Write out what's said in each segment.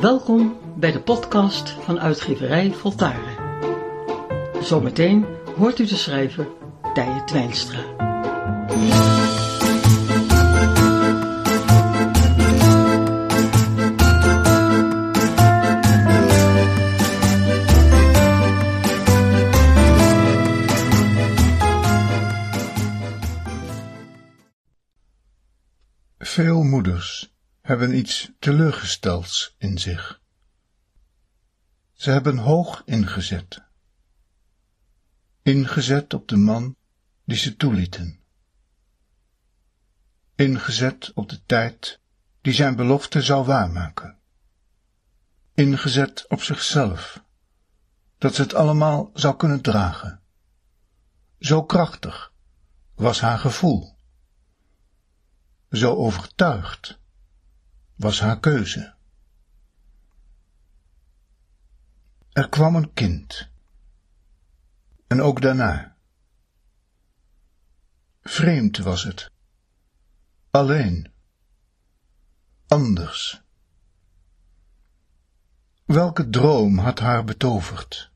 Welkom bij de podcast van uitgeverij Voltaren. Zometeen hoort u de schrijver Tije Twijnstra. Veel moeders hebben iets teleurgestelds in zich. Ze hebben hoog ingezet. Ingezet op de man die ze toelieten. Ingezet op de tijd die zijn belofte zou waarmaken. Ingezet op zichzelf, dat ze het allemaal zou kunnen dragen. Zo krachtig was haar gevoel. Zo overtuigd was haar keuze. Er kwam een kind. En ook daarna. Vreemd was het. Alleen. Anders. Welke droom had haar betoverd?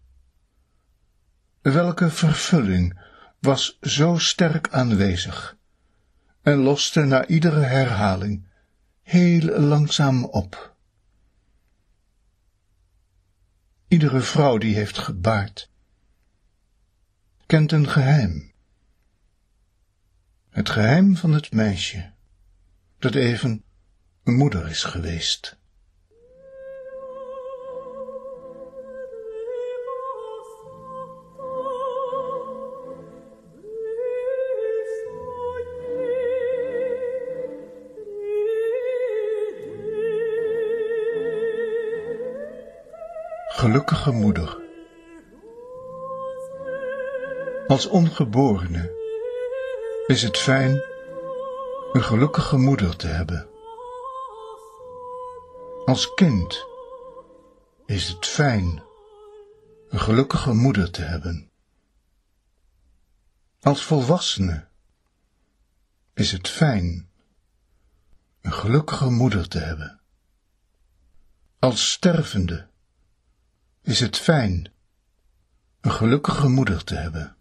Welke vervulling was zo sterk aanwezig en loste na iedere herhaling heel langzaam op. Iedere vrouw die heeft gebaard, kent een geheim. Het geheim van het meisje, dat even een moeder is geweest. Gelukkige moeder. Als ongeborene is het fijn een gelukkige moeder te hebben. Als kind is het fijn een gelukkige moeder te hebben. Als volwassene is het fijn een gelukkige moeder te hebben. Als stervende is het fijn een gelukkige moeder te hebben.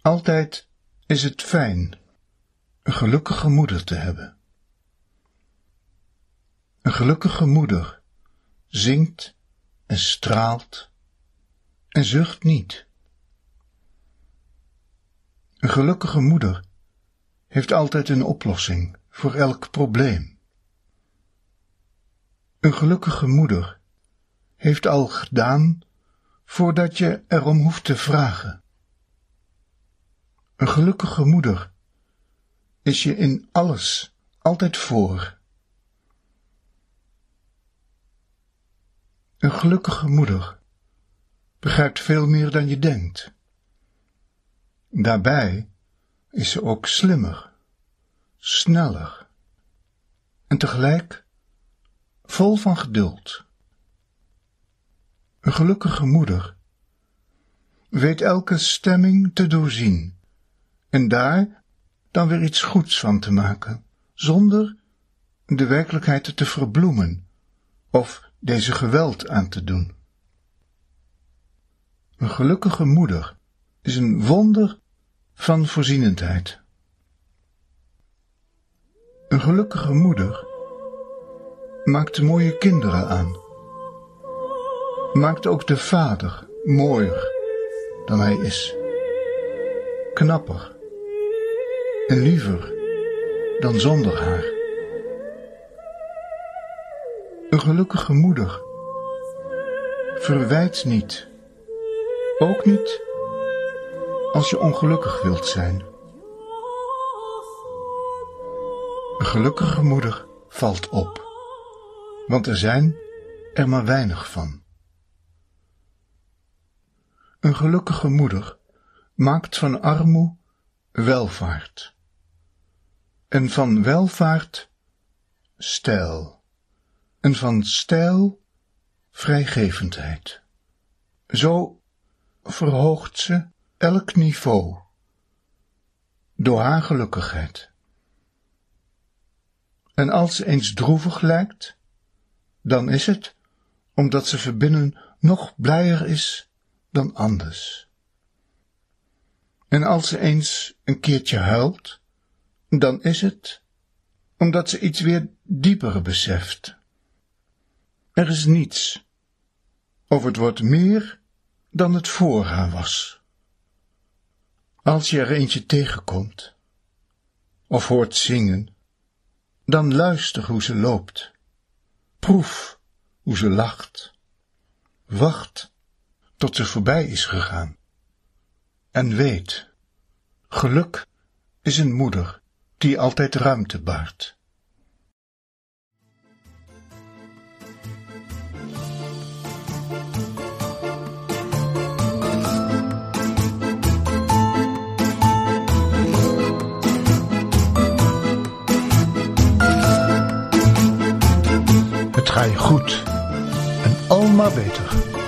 Altijd is het fijn een gelukkige moeder te hebben. Een gelukkige moeder zingt en straalt en zucht niet. Een gelukkige moeder heeft altijd een oplossing voor elk probleem. Een gelukkige moeder heeft al gedaan voordat je erom hoeft te vragen. Een gelukkige moeder is je in alles altijd voor. Een gelukkige moeder begrijpt veel meer dan je denkt. Daarbij is ze ook slimmer, sneller en tegelijk vol van geduld. Een gelukkige moeder weet elke stemming te doorzien en daar dan weer iets goeds van te maken, zonder de werkelijkheid te verbloemen of deze geweld aan te doen. Een gelukkige moeder is een wonder van voorzienendheid. Een gelukkige moeder maakt mooie kinderen aan maakt ook de vader mooier dan hij is. Knapper en liever dan zonder haar. Een gelukkige moeder verwijt niet, ook niet als je ongelukkig wilt zijn. Een gelukkige moeder valt op, want er zijn er maar weinig van. Een gelukkige moeder maakt van armoe welvaart. En van welvaart stijl. En van stijl vrijgevendheid. Zo verhoogt ze elk niveau door haar gelukkigheid. En als ze eens droevig lijkt, dan is het omdat ze verbinnen nog blijer is dan anders. En als ze eens een keertje huilt, dan is het omdat ze iets weer dieper beseft. Er is niets, of het wordt meer dan het voor haar was. Als je er eentje tegenkomt, of hoort zingen, dan luister hoe ze loopt, proef hoe ze lacht, wacht tot ze voorbij is gegaan. En weet, geluk is een moeder die altijd ruimte baart. Het goed en al maar beter.